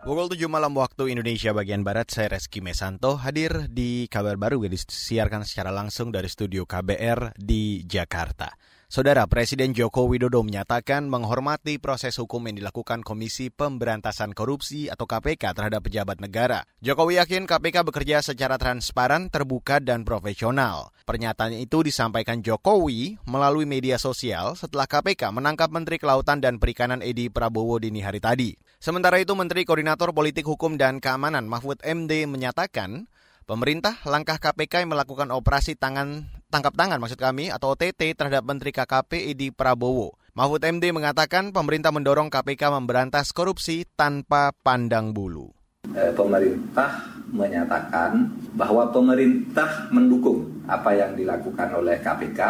Pukul 7 malam waktu Indonesia bagian Barat, saya Reski Mesanto hadir di kabar baru yang disiarkan secara langsung dari studio KBR di Jakarta. Saudara Presiden Joko Widodo menyatakan menghormati proses hukum yang dilakukan Komisi Pemberantasan Korupsi atau KPK terhadap pejabat negara. Jokowi yakin KPK bekerja secara transparan, terbuka, dan profesional. Pernyataan itu disampaikan Jokowi melalui media sosial setelah KPK menangkap Menteri Kelautan dan Perikanan Edi Prabowo dini hari tadi. Sementara itu Menteri Koordinator Politik Hukum dan Keamanan Mahfud MD menyatakan Pemerintah langkah KPK yang melakukan operasi tangan tangkap tangan maksud kami atau OTT terhadap Menteri KKP Edi Prabowo. Mahfud MD mengatakan pemerintah mendorong KPK memberantas korupsi tanpa pandang bulu. Eh, pemerintah menyatakan bahwa pemerintah mendukung apa yang dilakukan oleh KPK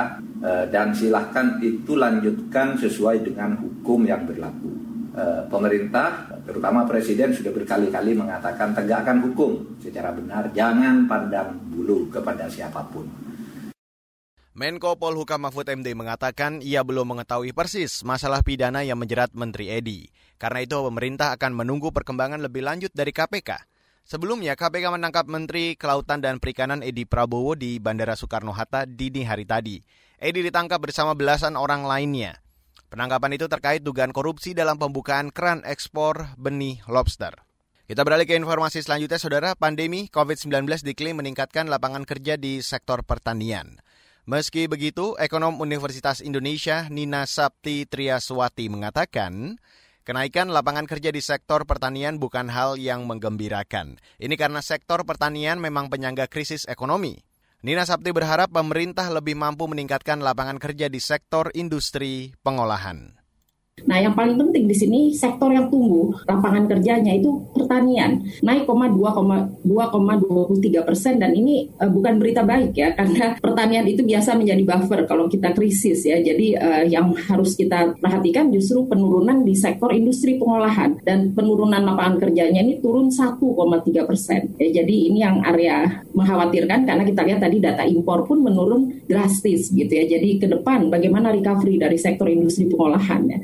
eh, dan silahkan itu lanjutkan sesuai dengan hukum yang berlaku. Eh, pemerintah, terutama presiden sudah berkali-kali mengatakan tegakkan hukum secara benar, jangan pandang bulu kepada siapa pun. Menko Polhukam Mahfud MD mengatakan ia belum mengetahui persis masalah pidana yang menjerat Menteri Edi. Karena itu pemerintah akan menunggu perkembangan lebih lanjut dari KPK. Sebelumnya KPK menangkap Menteri Kelautan dan Perikanan Edi Prabowo di Bandara Soekarno-Hatta dini hari tadi. Edi ditangkap bersama belasan orang lainnya. Penangkapan itu terkait dugaan korupsi dalam pembukaan keran ekspor benih lobster. Kita beralih ke informasi selanjutnya, Saudara. Pandemi COVID-19 diklaim meningkatkan lapangan kerja di sektor pertanian. Meski begitu, ekonom Universitas Indonesia Nina Sapti Triaswati mengatakan, kenaikan lapangan kerja di sektor pertanian bukan hal yang menggembirakan. Ini karena sektor pertanian memang penyangga krisis ekonomi. Nina Sapti berharap pemerintah lebih mampu meningkatkan lapangan kerja di sektor industri pengolahan. Nah, yang paling penting di sini sektor yang tumbuh lapangan kerjanya itu pertanian naik 2,23 persen dan ini uh, bukan berita baik ya karena pertanian itu biasa menjadi buffer kalau kita krisis ya. Jadi uh, yang harus kita perhatikan justru penurunan di sektor industri pengolahan dan penurunan lapangan kerjanya ini turun 1,3 persen. Ya, jadi ini yang area mengkhawatirkan karena kita lihat tadi data impor pun menurun drastis gitu ya. Jadi ke depan bagaimana recovery dari sektor industri pengolahan ya.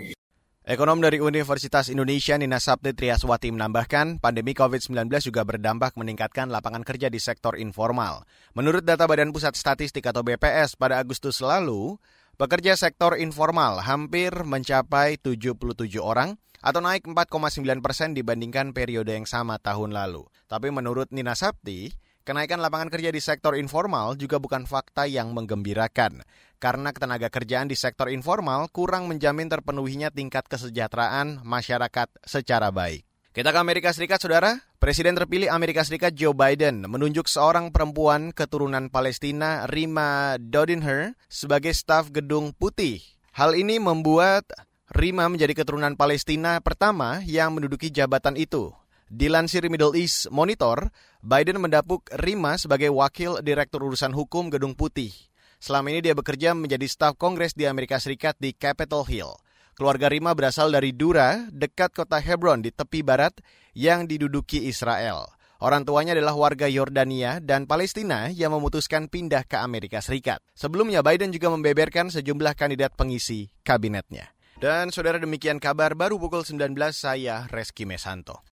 Ekonom dari Universitas Indonesia Nina Sabti Triaswati menambahkan, pandemi COVID-19 juga berdampak meningkatkan lapangan kerja di sektor informal. Menurut data Badan Pusat Statistik atau BPS pada Agustus lalu, pekerja sektor informal hampir mencapai 77 orang atau naik 4,9 persen dibandingkan periode yang sama tahun lalu. Tapi menurut Nina Sabti, Kenaikan lapangan kerja di sektor informal juga bukan fakta yang menggembirakan, karena ketenaga kerjaan di sektor informal kurang menjamin terpenuhinya tingkat kesejahteraan masyarakat secara baik. Kita ke Amerika Serikat, Saudara. Presiden terpilih Amerika Serikat Joe Biden menunjuk seorang perempuan keturunan Palestina, Rima Dodinher, sebagai staf Gedung Putih. Hal ini membuat Rima menjadi keturunan Palestina pertama yang menduduki jabatan itu. Dilansir Middle East Monitor, Biden mendapuk Rima sebagai wakil direktur urusan hukum Gedung Putih. Selama ini dia bekerja menjadi staf Kongres di Amerika Serikat di Capitol Hill. Keluarga Rima berasal dari Dura, dekat kota Hebron di tepi barat yang diduduki Israel. Orang tuanya adalah warga Yordania dan Palestina yang memutuskan pindah ke Amerika Serikat. Sebelumnya Biden juga membeberkan sejumlah kandidat pengisi kabinetnya. Dan saudara demikian kabar baru pukul 19 saya Reski Mesanto.